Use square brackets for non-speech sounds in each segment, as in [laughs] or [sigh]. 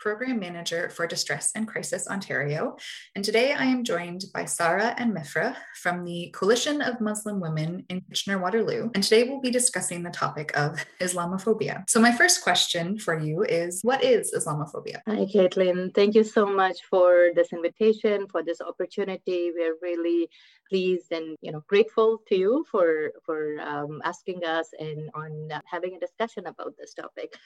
Program Manager for Distress and Crisis Ontario. And today I am joined by Sarah and Mifra from the Coalition of Muslim Women in Kitchener Waterloo. And today we'll be discussing the topic of Islamophobia. So, my first question for you is What is Islamophobia? Hi, Caitlin. Thank you so much for this invitation, for this opportunity. We're really pleased and you know grateful to you for for um, asking us and on having a discussion about this topic.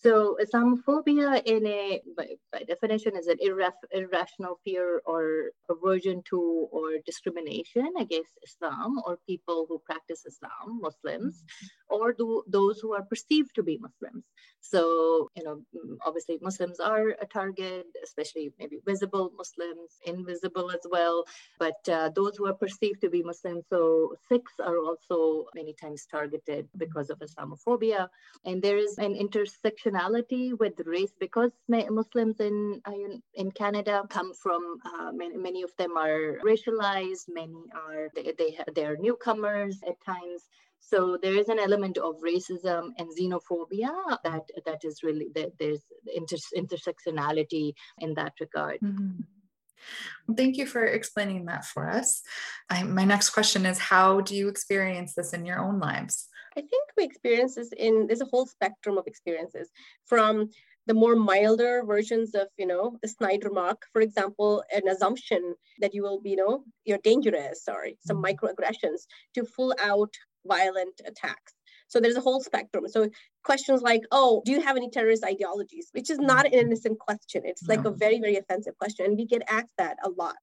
So Islamophobia, in a by, by definition, is an irra- irrational fear or aversion to or discrimination against Islam or people who practice Islam, Muslims, mm-hmm. or do, those who are perceived to be Muslims. So you know, obviously Muslims are a target, especially maybe visible Muslims, invisible as well. But uh, those who are perceived to be Muslims, so Sikhs are also many times targeted because of Islamophobia, and there is an intersection intersectionality with race because Muslims in uh, in Canada come from uh, many, many of them are racialized, many are they they, they are newcomers at times. So there is an element of racism and xenophobia that that is really that there's inter- intersectionality in that regard. Mm-hmm. Thank you for explaining that for us. I, my next question is How do you experience this in your own lives? I think we experience this in there's a whole spectrum of experiences from the more milder versions of you know the snide remark for example an assumption that you will be you know you're dangerous or some mm-hmm. microaggressions to full out violent attacks so there's a whole spectrum. So questions like, oh, do you have any terrorist ideologies? Which is not an innocent question. It's like no. a very, very offensive question. And we get asked that a lot.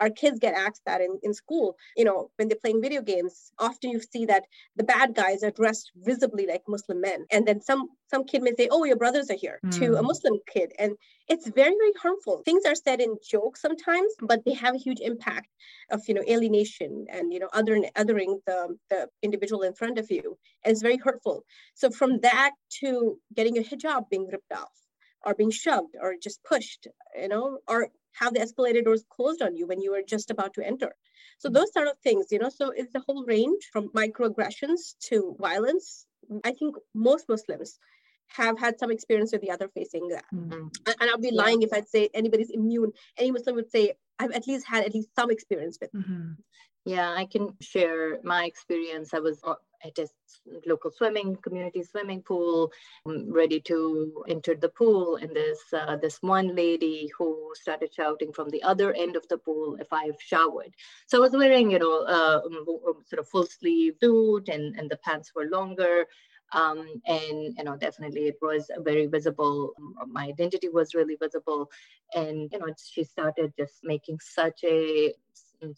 Our kids get asked that in, in school, you know, when they're playing video games, often you see that the bad guys are dressed visibly like Muslim men. And then some some kid may say, Oh, your brothers are here mm. to a hmm. Muslim kid. And it's very, very harmful. Things are said in jokes sometimes, but they have a huge impact of, you know, alienation and, you know, other othering the, the individual in front of you. And it's very hurtful. So from that to getting your hijab being ripped off or being shoved or just pushed, you know, or have the escalator doors closed on you when you were just about to enter. So those sort of things, you know, so it's the whole range from microaggressions to violence. I think most Muslims have had some experience with the other facing that. Mm-hmm. And I'd be yeah. lying if I'd say anybody's immune. Any Muslim would say, I've at least had at least some experience with. Mm-hmm. Yeah, I can share my experience. I was uh, at local swimming community swimming pool, um, ready to enter the pool, and this uh, this one lady who started shouting from the other end of the pool if I've showered. So I was wearing, you know, uh, um, sort of full sleeve suit, and and the pants were longer. Um, and you know definitely it was very visible my identity was really visible and you know she started just making such a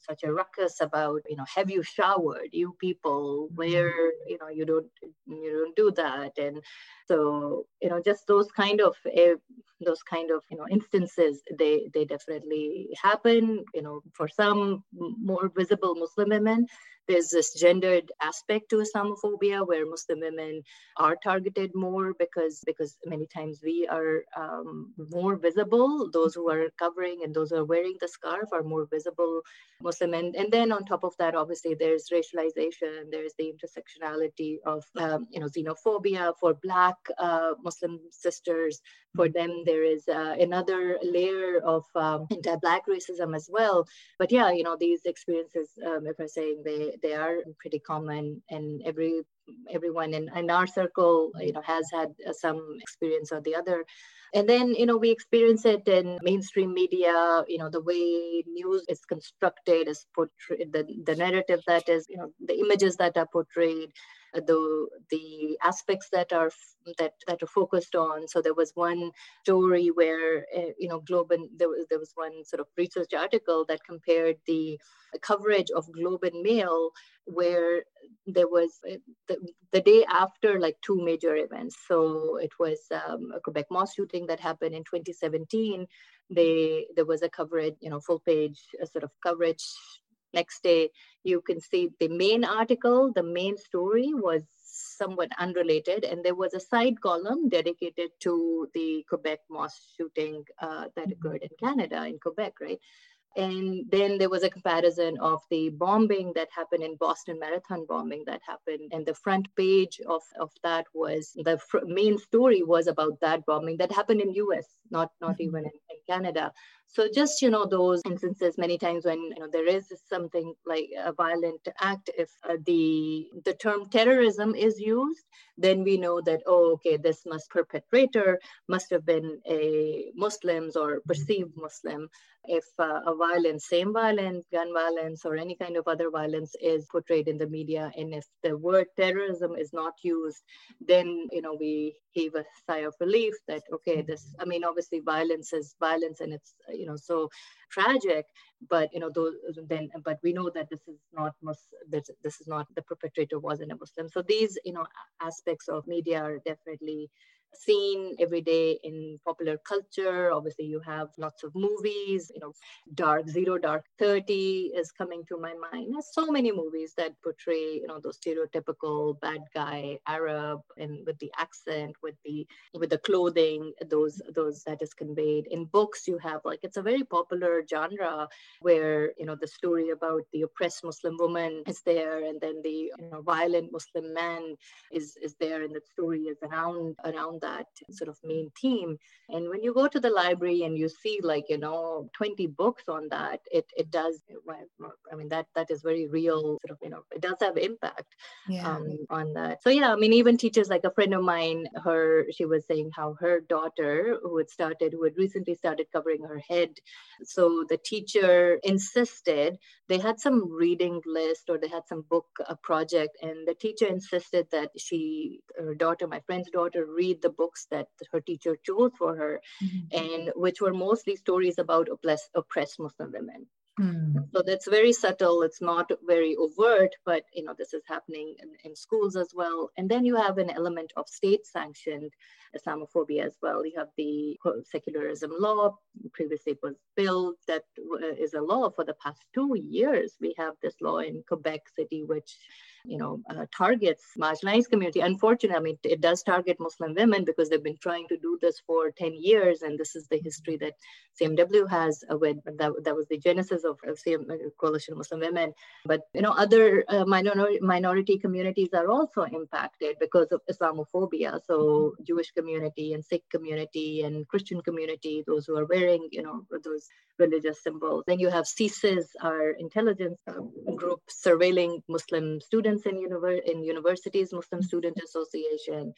such a ruckus about you know have you showered you people? Where mm-hmm. you know you don't you don't do that. And so you know just those kind of uh, those kind of you know instances they they definitely happen you know for some more visible muslim women there's this gendered aspect to Islamophobia where Muslim women are targeted more because because many times we are um, more visible. Those who are covering and those who are wearing the scarf are more visible Muslim. And, and then on top of that, obviously, there's racialization, there's the intersectionality of um, you know xenophobia for Black uh, Muslim sisters. For them, there is uh, another layer of um, anti-Black racism as well. But yeah, you know these experiences, um, if I'm saying they they are pretty common, and every everyone in, in our circle, you know, has had uh, some experience or the other. And then, you know, we experience it in mainstream media, you know, the way news is constructed, is portrayed, the, the narrative that is, you know, the images that are portrayed, the the aspects that are that that are focused on. So there was one story where uh, you know Globe and there was there was one sort of research article that compared the coverage of Globe and Mail where there was uh, the, the day after like two major events. So it was um, a Quebec mosque shooting that happened in 2017. They there was a coverage, you know, full page sort of coverage next day you can see the main article the main story was somewhat unrelated and there was a side column dedicated to the quebec mosque shooting uh, that mm-hmm. occurred in canada in quebec right and then there was a comparison of the bombing that happened in Boston Marathon bombing that happened. And the front page of, of that was the fr- main story was about that bombing that happened in US, not, not mm-hmm. even in, in Canada. So just you know those instances many times when you know there is something like a violent act, if uh, the the term terrorism is used, then we know that oh okay this must perpetrator must have been a Muslims or perceived Muslim. If uh, a violence, same violence, gun violence, or any kind of other violence is portrayed in the media, and if the word terrorism is not used, then you know we heave a sigh of relief that okay this I mean obviously violence is violence and it's you know so tragic but you know those then but we know that this is not this, this is not the perpetrator wasn't a muslim. So these you know aspects of media are definitely seen every day in popular culture. Obviously, you have lots of movies, you know, Dark Zero Dark 30 is coming to my mind. There's so many movies that portray, you know, those stereotypical bad guy Arab and with the accent, with the with the clothing, those those that is conveyed. In books, you have like it's a very popular genre where, you know, the story about the oppressed Muslim woman is there, and then the you know violent Muslim man is is there, and the story is around around that sort of main theme. And when you go to the library and you see like, you know, 20 books on that, it, it does, I mean, that that is very real, sort of, you know, it does have impact yeah. um, on that. So yeah, I mean, even teachers like a friend of mine, her, she was saying how her daughter who had started, who had recently started covering her head. So the teacher insisted they had some reading list or they had some book a project and the teacher insisted that she her daughter my friend's daughter read the books that her teacher chose for her mm-hmm. and which were mostly stories about oppressed, oppressed muslim women Mm. So that's very subtle. It's not very overt, but you know this is happening in, in schools as well. And then you have an element of state-sanctioned Islamophobia as well. You have the secularism law. Previously, it was bill that is a law for the past two years. We have this law in Quebec City, which you know, uh, targets marginalized community. Unfortunately, I mean, it does target Muslim women because they've been trying to do this for 10 years. And this is the history that CMW has uh, with, that, that was the genesis of CM, uh, Coalition Muslim Women. But, you know, other uh, minority, minority communities are also impacted because of Islamophobia. So Jewish community and Sikh community and Christian community, those who are wearing, you know, those religious symbols. Then you have CSIS, our intelligence group surveilling Muslim students students in, univer- in universities, Muslim Student Association,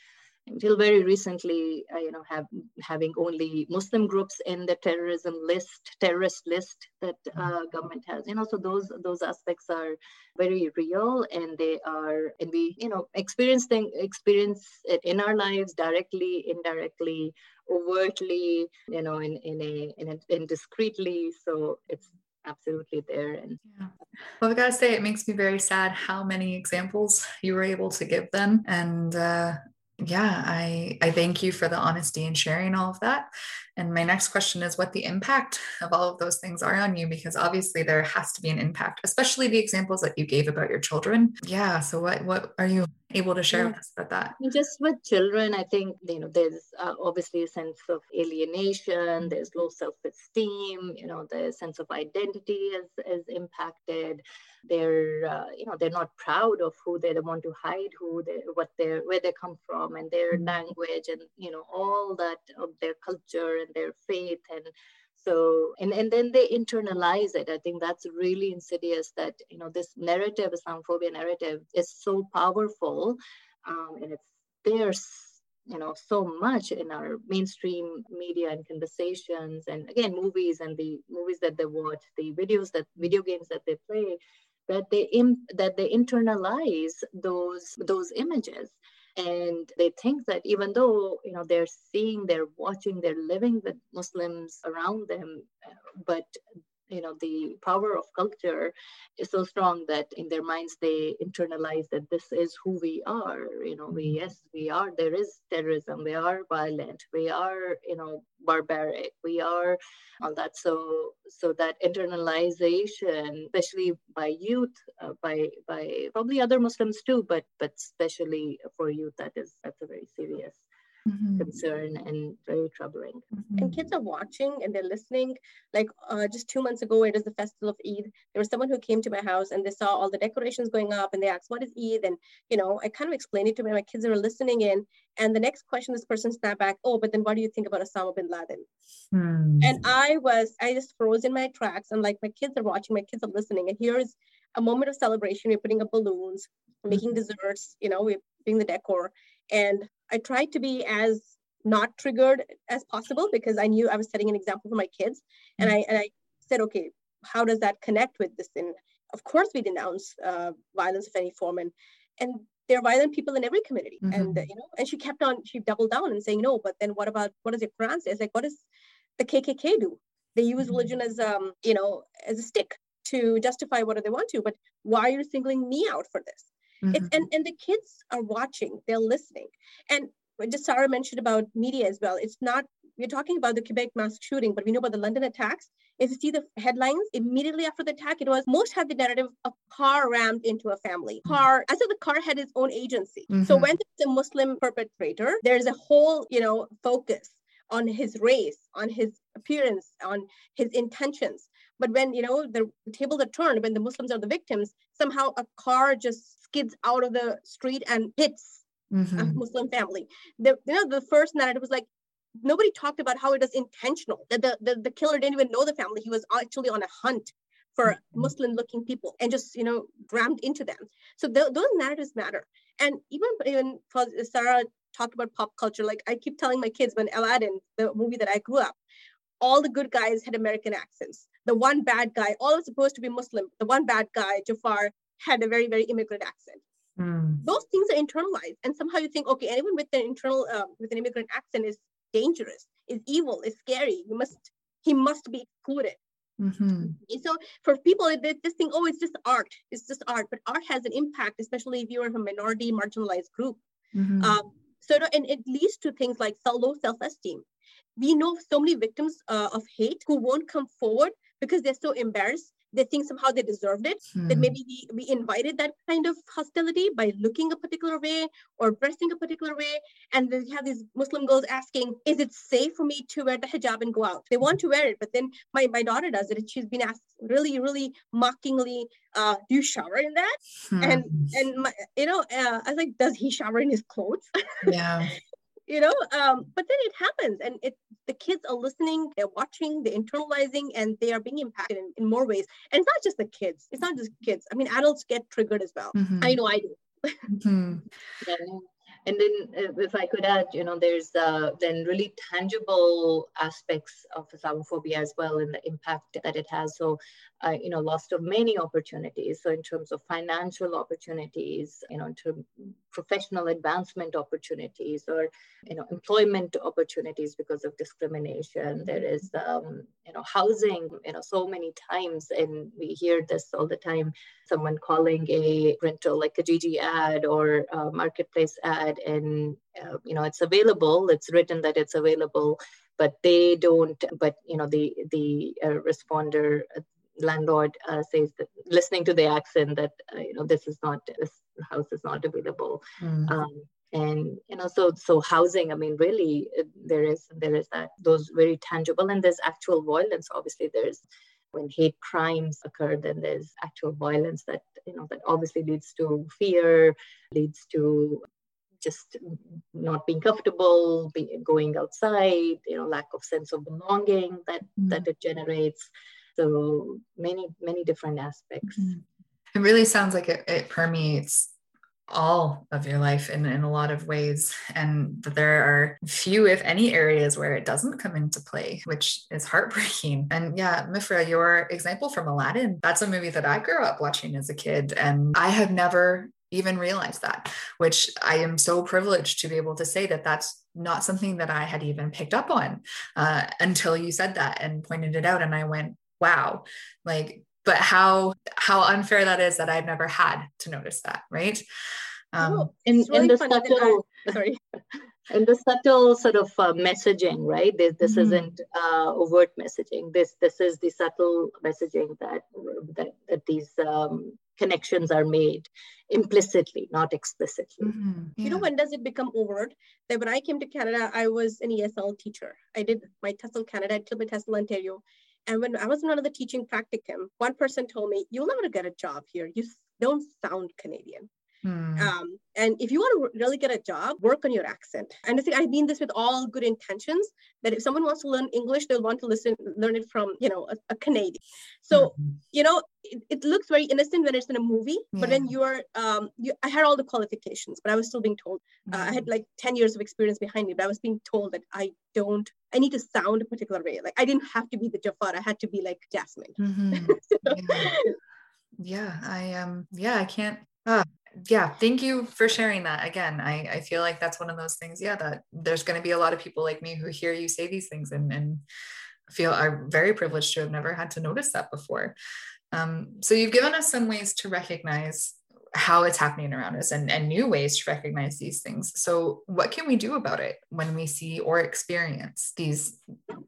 until very recently, uh, you know, have having only Muslim groups in the terrorism list, terrorist list that uh, government has. You know, so those those aspects are very real, and they are, and we, you know, experience thing, experience it in our lives directly, indirectly, overtly, you know, in in a in a in discreetly. So it's absolutely there. And yeah. well, I gotta say, it makes me very sad how many examples you were able to give them, and uh, yeah, I I thank you for the honesty and sharing all of that. And my next question is what the impact of all of those things are on you because obviously there has to be an impact, especially the examples that you gave about your children. Yeah, so what what are you able to share yeah. with us about that? Just with children, I think you know there's uh, obviously a sense of alienation, there's low self-esteem, you know, the sense of identity is is impacted they're uh, you know they're not proud of who they, want to hide who they what they where they come from and their mm-hmm. language and you know all that of their culture and their faith and so and and then they internalize it. I think that's really insidious that you know this narrative islamophobia narrative is so powerful um, and it's there's you know so much in our mainstream media and conversations and again movies and the movies that they watch the videos that video games that they play that they Im- that they internalize those those images and they think that even though you know they're seeing they're watching they're living with muslims around them uh, but you know the power of culture is so strong that in their minds they internalize that this is who we are you know we mm-hmm. yes we are there is terrorism we are violent we are you know barbaric we are all that so so that internalization especially by youth uh, by by probably other muslims too but but especially for youth that is that's a very serious mm-hmm. concern and very troubling. Mm-hmm. And kids are watching and they're listening. Like uh, just two months ago, it was the festival of Eid. There was someone who came to my house and they saw all the decorations going up and they asked, What is Eid? And, you know, I kind of explained it to them. My kids are listening in. And the next question, this person snapped back, Oh, but then what do you think about Osama bin Laden? Hmm. And I was, I just froze in my tracks. And like my kids are watching, my kids are listening. And here's a moment of celebration. We're putting up balloons, making mm-hmm. desserts, you know, we're doing the decor. And I tried to be as not triggered as possible because I knew I was setting an example for my kids. And I and I said, okay, how does that connect with this? And of course, we denounce uh, violence of any form, and and there are violent people in every community. Mm-hmm. And you know, and she kept on, she doubled down and saying, no, but then what about what does your Quran say? It's like, what does the KKK do? They use mm-hmm. religion as um, you know, as a stick to justify whatever they want to. But why are you singling me out for this? Mm-hmm. And, and the kids are watching, they're listening. And just Sarah mentioned about media as well. It's not, we're talking about the Quebec mass shooting, but we know about the London attacks. If you see the headlines immediately after the attack, it was most had the narrative of car rammed into a family. Mm-hmm. Car, as if the car had its own agency. Mm-hmm. So when it's a Muslim perpetrator, there's a whole, you know, focus on his race, on his appearance, on his intentions. But when you know the tables are turned, when the Muslims are the victims, somehow a car just skids out of the street and hits mm-hmm. a Muslim family. The you know the first narrative was like nobody talked about how it was intentional. That the, the the killer didn't even know the family. He was actually on a hunt for mm-hmm. Muslim looking people and just you know rammed into them. So th- those narratives matter. And even even Sarah talked about pop culture. Like I keep telling my kids when Aladdin, the movie that I grew up, all the good guys had American accents. The one bad guy, all was supposed to be Muslim, the one bad guy, Jafar, had a very, very immigrant accent. Mm. Those things are internalized. And somehow you think, okay, anyone with an internal, uh, with an immigrant accent is dangerous, is evil, is scary. You must, he must be excluded. Mm-hmm. So for people, this thing, oh, it's just art. It's just art. But art has an impact, especially if you're a minority, marginalized group. Mm-hmm. Um, so and it leads to things like low self-esteem we know so many victims uh, of hate who won't come forward because they're so embarrassed. They think somehow they deserved it. Hmm. that maybe we, we invited that kind of hostility by looking a particular way or dressing a particular way. And then you have these muslim girls asking is it safe for me to wear the hijab and go out? They want to wear it but then my, my daughter does it she's been asked really really mockingly uh, do you shower in that? Hmm. and and my, you know uh, i was like does he shower in his clothes? Yeah [laughs] you know um, but then it happens and it the kids are listening they're watching they're internalizing and they are being impacted in, in more ways and it's not just the kids it's not just kids i mean adults get triggered as well mm-hmm. i know i do mm-hmm. [laughs] yeah. and then uh, if i could add you know there's uh, then really tangible aspects of islamophobia as well and the impact that it has so uh, you know lost of many opportunities so in terms of financial opportunities you know to professional advancement opportunities or you know employment opportunities because of discrimination. There is um, you know housing you know so many times and we hear this all the time. Someone calling a rental like a Kijiji ad or a marketplace ad and uh, you know it's available it's written that it's available but they don't but you know the the uh, responder uh, landlord uh, says that listening to the accent that uh, you know this is not this house is not available. Mm. um, and you know so so housing i mean really there is there is that those very tangible and there's actual violence. Obviously there's when hate crimes occur then there's actual violence that you know that obviously leads to fear leads to just not being comfortable be, going outside you know lack of sense of belonging that mm. that it generates. So many many different aspects. Mm-hmm. It really sounds like it, it permeates all of your life in, in a lot of ways and that there are few if any areas where it doesn't come into play which is heartbreaking. And yeah mifra your example from aladdin that's a movie that i grew up watching as a kid and i have never even realized that which i am so privileged to be able to say that that's not something that i had even picked up on uh, until you said that and pointed it out and i went wow. Like but how how unfair that is that i've never had to notice that right? Um oh, in, really in the subtle I, sorry. [laughs] and the subtle sort of uh, messaging right? This, this mm-hmm. isn't uh, overt messaging. This this is the subtle messaging that that, that these um, connections are made implicitly not explicitly. Mm-hmm. yeah. you know when does it become overt? That when i came to canada i was an esl teacher. I did my TESOL canada i did my TESOL ontario and when I was in one of the teaching practicum, one person told me, You'll never get a job here. You don't sound Canadian. Hmm. Um, and if you want to really get a job, work on your accent. And I think I mean this with all good intentions. That if someone wants to learn English, they'll want to listen, learn it from you know a, a Canadian. So mm-hmm. you know it, it, looks very innocent when it's in a movie, yeah. but when you're um, you, I had all the qualifications, but I was still being told. Mm-hmm. Uh, I had mm-hmm. like ten years of experience behind me, but I was being told that I don't. I need to sound a particular way. Like I didn't have to be the Jafar. I had to be like Jasmine. Mm-hmm. [laughs] yeah. yeah, I um, yeah, I can't. Uh, yeah thank you for sharing that again I, I feel like that's one of those things yeah that there's going to be a lot of people like me who hear you say these things and, and feel are very privileged to have never had to notice that before. Um, so you've given us some ways to recognize how it's happening around us and, and new ways to recognize these things. So what can we do about it when we see or experience these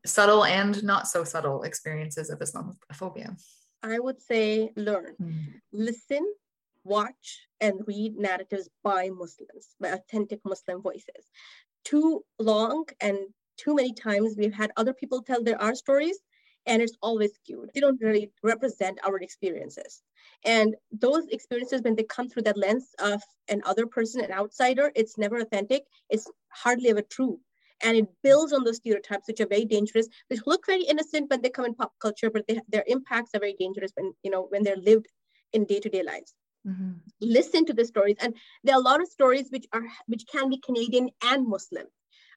subtle and not so subtle experiences of islamophobia? I would say learn. Mm. listen watch and read narratives by Muslims, by authentic Muslim voices. Too long and too many times we've had other people tell their our stories and it's always skewed. They don't really represent our experiences. And those experiences, when they come through that lens of an other person, an outsider, it's never authentic. It's hardly ever true. And it builds on those stereotypes, which are very dangerous, which look very innocent when they come in pop culture, but they, their impacts are very dangerous when, you know, when they're lived in day-to-day lives. Mm-hmm. Listen to the stories, and there are a lot of stories which are which can be Canadian and Muslim.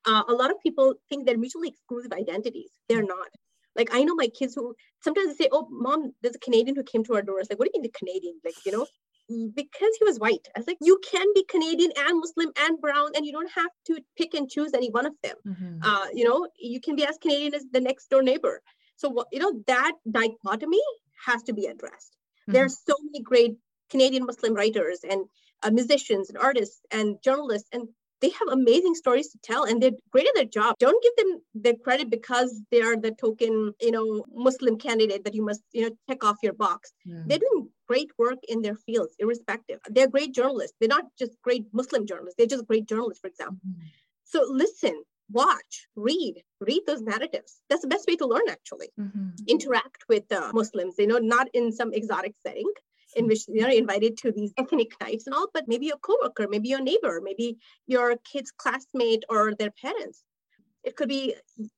Uh, a lot of people think they're mutually exclusive identities. They're mm-hmm. not. Like I know my kids who sometimes they say, "Oh, mom, there's a Canadian who came to our door." It's like, "What do you mean the Canadian?" Like you know, because he was white. I was like, you can be Canadian and Muslim and brown, and you don't have to pick and choose any one of them. Mm-hmm. Uh, you know, you can be as Canadian as the next door neighbor. So, you know, that dichotomy has to be addressed. Mm-hmm. There are so many great Canadian Muslim writers and uh, musicians and artists and journalists, and they have amazing stories to tell and they're great at their job. Don't give them the credit because they are the token, you know, Muslim candidate that you must, you know, check off your box. Mm. They're doing great work in their fields, irrespective. They're great journalists. They're not just great Muslim journalists, they're just great journalists, for example. Mm. So listen, watch, read, read those narratives. That's the best way to learn, actually. Mm-hmm. Interact with uh, Muslims, you know, not in some exotic setting, in which you're invited to these ethnic nights and all, but maybe your coworker, maybe your neighbor, maybe your kid's classmate or their parents. It could be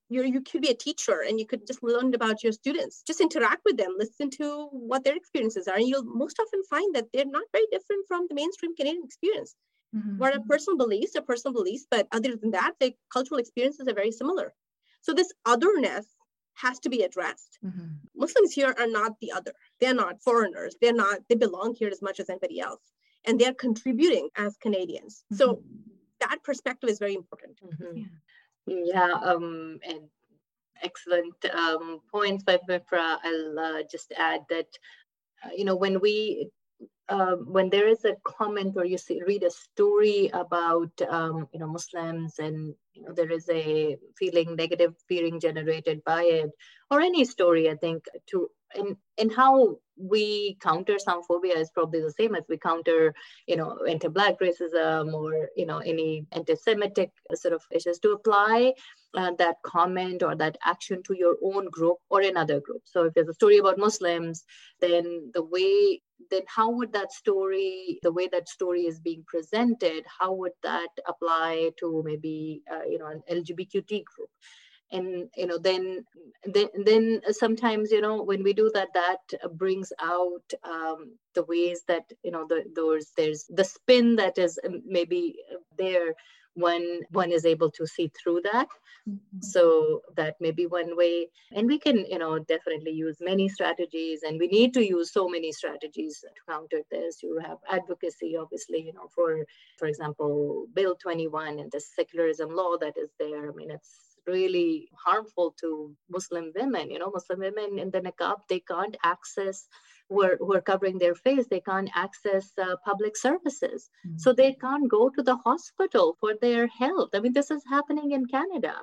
you you could be a teacher and you could just learn about your students. Just interact with them, listen to what their experiences are. And you'll most often find that they're not very different from the mainstream Canadian experience. Mm-hmm. What are personal beliefs are personal beliefs, but other than that, the cultural experiences are very similar. So this otherness has to be addressed. Mm-hmm. Muslims here are not the other. They're not foreigners. They're not, they belong here as much as anybody else. and they're contributing as Canadians. Mm-hmm. So that perspective is very important. Mm-hmm. Yeah. yeah um, and excellent um, points by Mifra. I'll uh, just add that, uh, you know, when we uh, when there is a comment or you see, read a story about um, you know Muslims and you know there is a feeling negative feeling generated by it or any story I think to in in how we counter Islamophobia is probably the same as we counter you know anti-black racism or you know any anti-Semitic sort of issues to apply uh, that comment or that action to your own group or another group. So if there's a story about Muslims, then the way then how would that story, the way that story is being presented, how would that apply to maybe uh, you know an LGBTQ group? and you know then then then sometimes you know when we do that that brings out um, the ways that you know the, those there's the spin that is maybe there when one is able to see through that. Mm-hmm. so that may be one way. And we can you know definitely use many strategies and we need to use so many strategies to counter this. You have advocacy obviously you know for for example bill 21 and the secularism law that is there. I mean it's really harmful to muslim women you know muslim women in the niqab they can't access who are, who are covering their face, they can't access uh, public services. Mm-hmm. So they can't go to the hospital for their health. I mean, this is happening in Canada.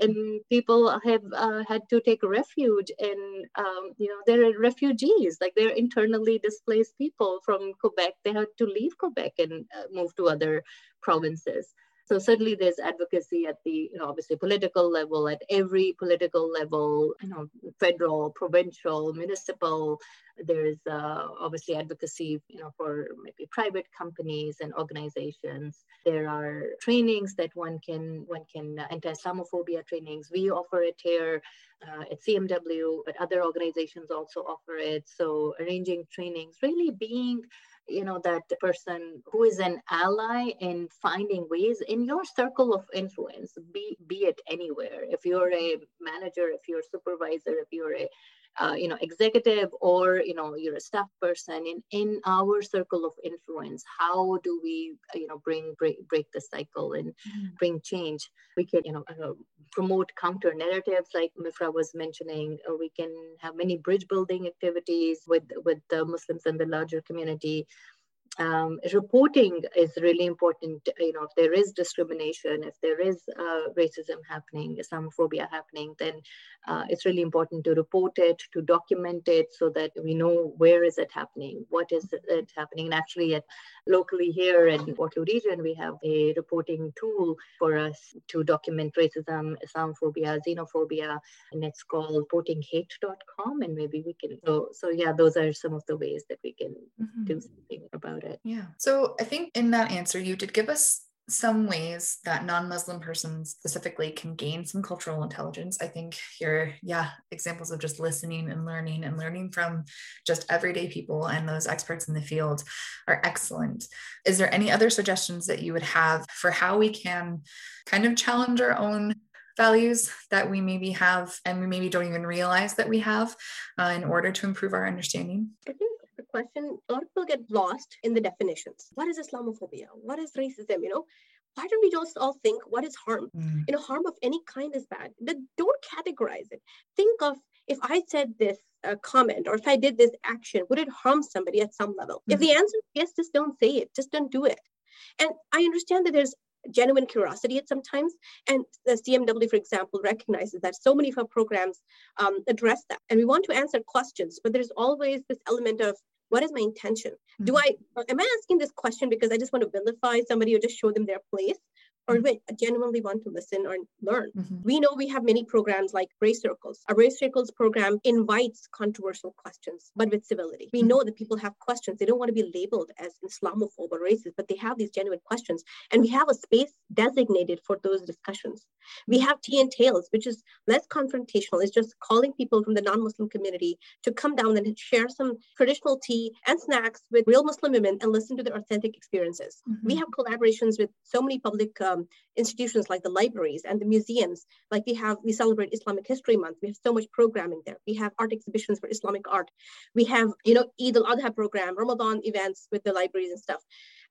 And people have uh, had to take refuge in, um, you know, they're refugees, like they're internally displaced people from Quebec. They had to leave Quebec and uh, move to other provinces. So certainly there's advocacy at the, you know, obviously political level, at every political level, you know, federal, provincial, municipal. There's uh, obviously advocacy, you know, for maybe private companies and organizations. There are trainings that one can, one can uh, anti-Islamophobia trainings. We offer it here uh, at CMW, but other organizations also offer it. So arranging trainings, really being you know that person who is an ally in finding ways in your circle of influence be be it anywhere. If you're a manager if you're a supervisor if you're a uh, you know executive or you know you're a staff person in in our circle of influence how do we uh, you know bring break, break the cycle and mm-hmm. bring change? We can you know uh, promote counter narratives like mifra was mentioning. Uh, we can have many bridge building activities with with the muslims and the larger community um, reporting is really important. You know, if there is discrimination, if there is uh, racism happening, Islamophobia happening, then uh, it's really important to report it, to document it, so that we know where is it happening, what is it happening. And actually, at locally here in Waterloo region, we have a reporting tool for us to document racism, Islamophobia, xenophobia, and it's called reportinghate.com. And maybe we can. So, so yeah, those are some of the ways that we can mm-hmm. do something about about it. Yeah. So I think in that answer, you did give us some ways that non-muslim persons specifically can gain some cultural intelligence i think your yeah examples of just listening and learning and learning from just everyday people and those experts in the field are excellent is there any other suggestions that you would have for how we can kind of challenge our own values that we maybe have and we maybe don't even realize that we have uh, in order to improve our understanding i think question, a lot of people get lost in the definitions. What is Islamophobia? What is racism? You know, why don't we just all think what is harm? Mm. You know, harm of any kind is bad. But don't categorize it. Think of if I said this uh, comment or if I did this action, would it harm somebody at some level? Mm. If the answer is yes, just don't say it. Just don't do it. And I understand that there's genuine curiosity at sometimes. And the CMW, for example, recognizes that so many of our programs um, address that. And we want to answer questions, but there's always this element of what is my intention mm-hmm. do i am i asking this question because i just want to vilify somebody or just show them their place or mm-hmm. I genuinely want to listen or learn. Mm-hmm. We know we have many programs like Race Circles. A Race Circles program invites controversial questions, but with civility. We mm-hmm. know that people have questions. They don't want to be labeled as Islamophobe or racist, but they have these genuine questions. And we have a space designated for those discussions. We have tea and tales, which is less confrontational. It's just calling people from the non-Muslim community to come down and share some traditional tea and snacks with real Muslim women and listen to their authentic experiences. Mm-hmm. We have collaborations with so many public uh, um, institutions like the libraries and the museums. Like we have, we celebrate Islamic History Month. We have so much programming there. We have art exhibitions for Islamic art. We have, you know, Eid al-Adha program, Ramadan events with the libraries and stuff.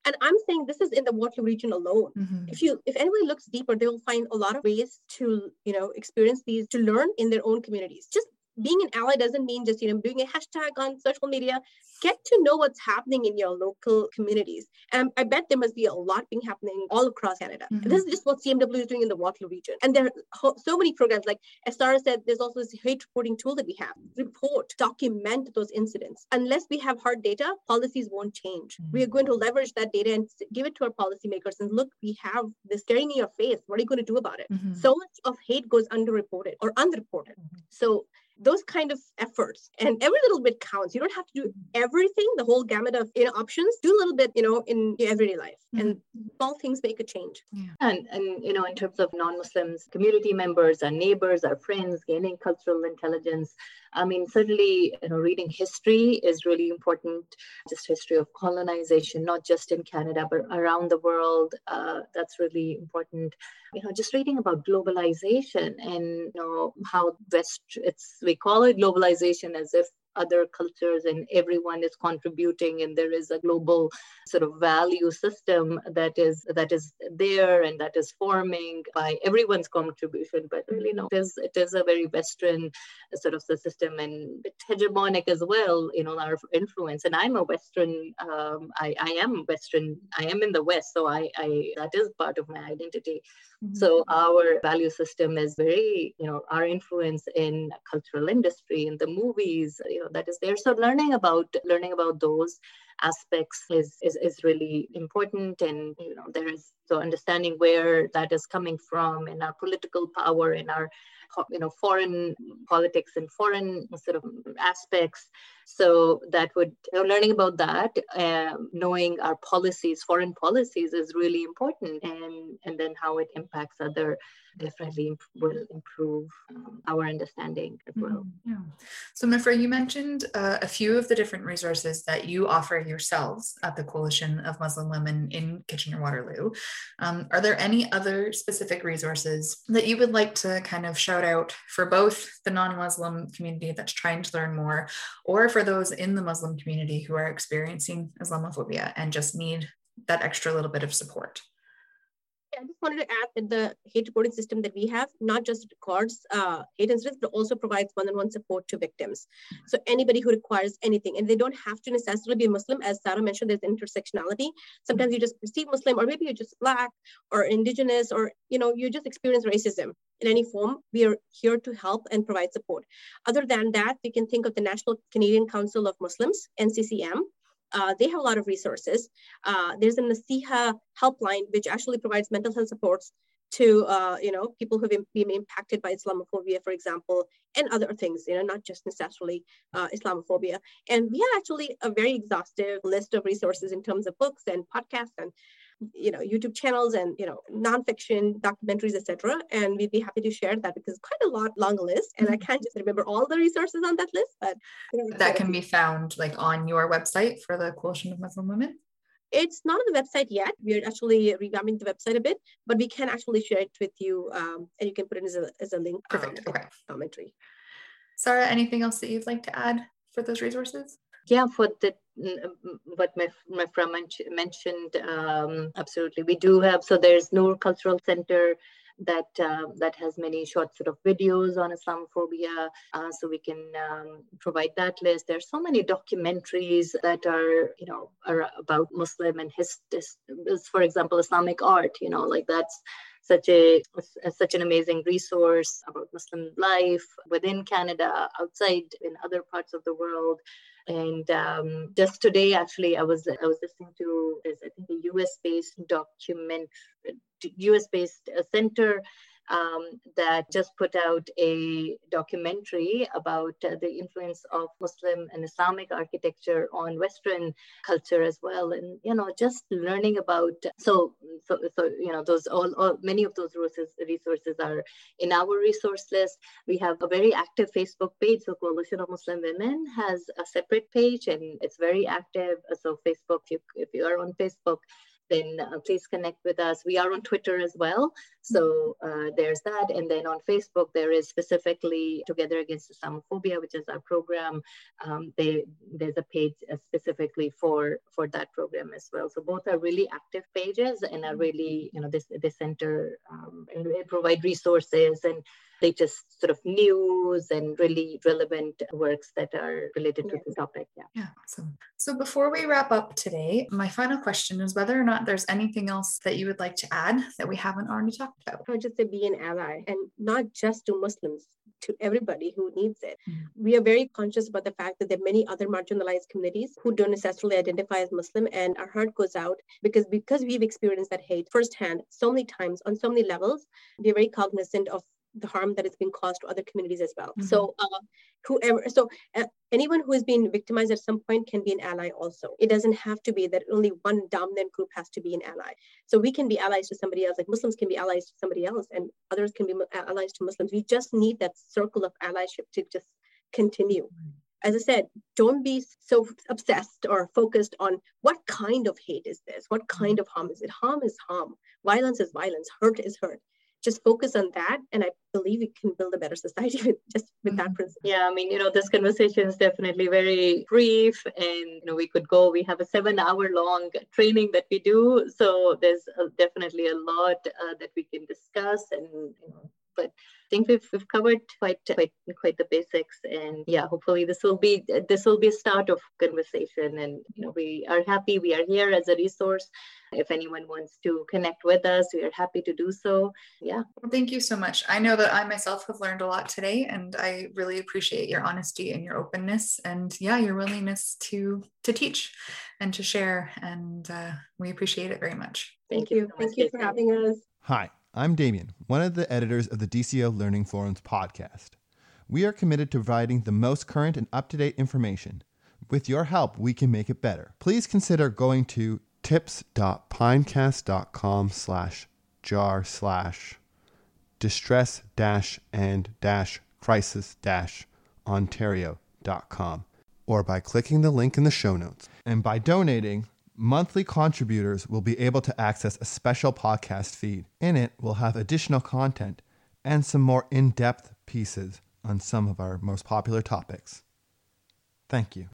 And I'm saying this is in the Waterloo region alone. Mm-hmm. If you, if anybody looks deeper, they will find a lot of ways to, you know, experience these, to learn in their own communities. Just being an ally doesn't mean just you know doing a hashtag on social media. Get to know what's happening in your local communities. And i bet there must be a lot being happening all across canada. Mm-hmm. this is just what cmw is doing in the waterloo region. And there are so many programs like as Sarah said there's also this hate reporting tool that we have. Report document those incidents. Unless we have hard data policies won't change. Mm-hmm. we are going to leverage that data and give it to our policymakers and look we have this staring in your face. What are you going to do about it? Mm-hmm. so much of hate goes underreported or unreported. Mm-hmm. so those kind of efforts and every little bit counts you don't have to do everything the whole gamut of you know options do a little bit you know in your everyday life mm-hmm. and small things make a change yeah. and and you know in terms of non-muslims community members our neighbors our friends gaining cultural intelligence I mean, certainly, you know, reading history is really important. Just history of colonization, not just in Canada but around the world. Uh, that's really important. You know, just reading about globalization and you know how West. It's we call it globalization as if other cultures and everyone is contributing and there is a global sort of value system that is that is there and that is forming by everyone's contribution. But really no it is it is a very western sort of the system and hegemonic as well you know our influence. And i'm a western um, I, I am western i am in the west so I, I that is part of my identity. Mm-hmm. so our value system is very you know our influence in cultural industry in the movies you that is there. So learning about learning about those aspects is, is is really important and you know there is so understanding where that is coming from in our political power in our you know foreign politics and foreign sort of aspects so that would you know, learning about that um, knowing our policies foreign policies is really important and and then how it impacts other definitely will improve um, our understanding as well. Mm-hmm. Yeah. So, Mifra, you mentioned uh, a few of the different resources that you offer yourselves at the Coalition of Muslim Women in Kitchener Waterloo. Um, are there any other specific resources that you would like to kind of shout out for both the non Muslim community that's trying to learn more, or for those in the Muslim community who are experiencing Islamophobia and just need that extra little bit of support? I just wanted to add that the hate reporting system that we have not just records uh, hate incidents, but also provides one-on-one support to victims. So anybody who requires anything, and they don't have to necessarily be Muslim, as Sarah mentioned, there's intersectionality. Sometimes you just perceive Muslim, or maybe you're just Black or Indigenous, or you know you just experience racism in any form. We are here to help and provide support. Other than that, we can think of the National Canadian Council of Muslims (NCCM), uh, they have a lot of resources. Uh, there's a Naseeha helpline, which actually provides mental health supports to uh, you know people who've been impacted by Islamophobia, for example, and other things. You know, not just necessarily uh, Islamophobia. And we have actually a very exhaustive list of resources in terms of books and podcasts and you know youtube channels and you know nonfiction documentaries etc and we'd be happy to share that because quite a lot long list and i mm-hmm. can't just remember all the resources on that list but that can be found like on your website for the coalition of muslim women? It's not on the website yet. We're actually revamping the website a bit but we can actually share it with you um, and you can put it as a, as a link perfect. um, okay. commentary sarah anything else that you'd like to add for those resources? Yeah for the what my, my friend mentioned um, absolutely we do have so there's Noor Cultural Center that uh, that has many short sort of videos on Islamophobia, uh, so we can um, provide that list. There's so many documentaries that are you know are about Muslim and his, his for example, Islamic art. You know, like that's such a such an amazing resource about Muslim life within Canada, outside in other parts of the world. And um, just today, actually, I was I was listening to this I think a U.S. based document, U.S. based uh, center um, that just put out a documentary about uh, the influence of Muslim and Islamic architecture on Western culture as well. And, you know, just learning about, so, so, so you know, those all, all many of those resources, are in our resource list. We have a very active Facebook page. So Coalition of Muslim Women has a separate page and it's very active. So Facebook, if you, if you are on Facebook, then uh, please connect with us. We are on Twitter as well. So uh, there's that. And then on Facebook, there is specifically Together Against Islamophobia, which is our program. Um, they, there's a page uh, specifically for, for that program as well. So both are really active pages and are really, you know, this, this center um, and provide resources and latest sort of news and really relevant works that are related to the topic. Yeah. Yeah. Awesome. So before we wrap up today, my final question is whether or not there's anything else that you would like to add that we haven't already talked about. I would just say be an ally and not just to Muslims, to everybody who needs it. Mm-hmm. We are very conscious about the fact that there are many other marginalized communities who don't necessarily identify as Muslim, and our heart goes out because because we've experienced that hate firsthand so many times on so many levels. We're very cognizant of the harm that is being caused to other communities as well. Mm-hmm. So, uh, whoever, so uh, anyone who has been victimized at some point can be an ally also. It doesn't have to be that only one dominant group has to be an ally. So we can be allies to somebody else, like Muslims can be allies to somebody else, and others can be allies to Muslims. We just need that circle of allyship to just continue. Mm-hmm as I said, don't be so obsessed or focused on what kind of hate is this? What kind of harm is it? Harm is harm. Violence is violence. Hurt is hurt just focus on that and i believe we can build a better society with just with that mm-hmm. principle yeah i mean you know this conversation is definitely very brief and you know we could go we have a seven hour long training that we do so there's a, definitely a lot uh, that we can discuss and you know but I think we've, we've covered quite quite quite the basics. And yeah hopefully this will be this will be a start of conversation. And you know we are happy we are here as a resource. If anyone wants to connect with us we are happy to do so. Yeah. Well, thank you so much. I know that i myself have learned a lot today and i really appreciate your honesty and your openness. And yeah your willingness to to teach and to share. And uh, we appreciate it very much. Thank, thank you, you so thank you for having us. Hi I'm Damien, one of the editors of the DCO Learning Forums podcast. We are committed to providing the most current and up to date information. With your help, we can make it better. Please consider going to tips.pinecast.com slash jar slash distress dash and dash crisis dash ontario.com or by clicking the link in the show notes. And by donating, Monthly contributors will be able to access a special podcast feed. In it, we'll have additional content and some more in depth pieces on some of our most popular topics. Thank you.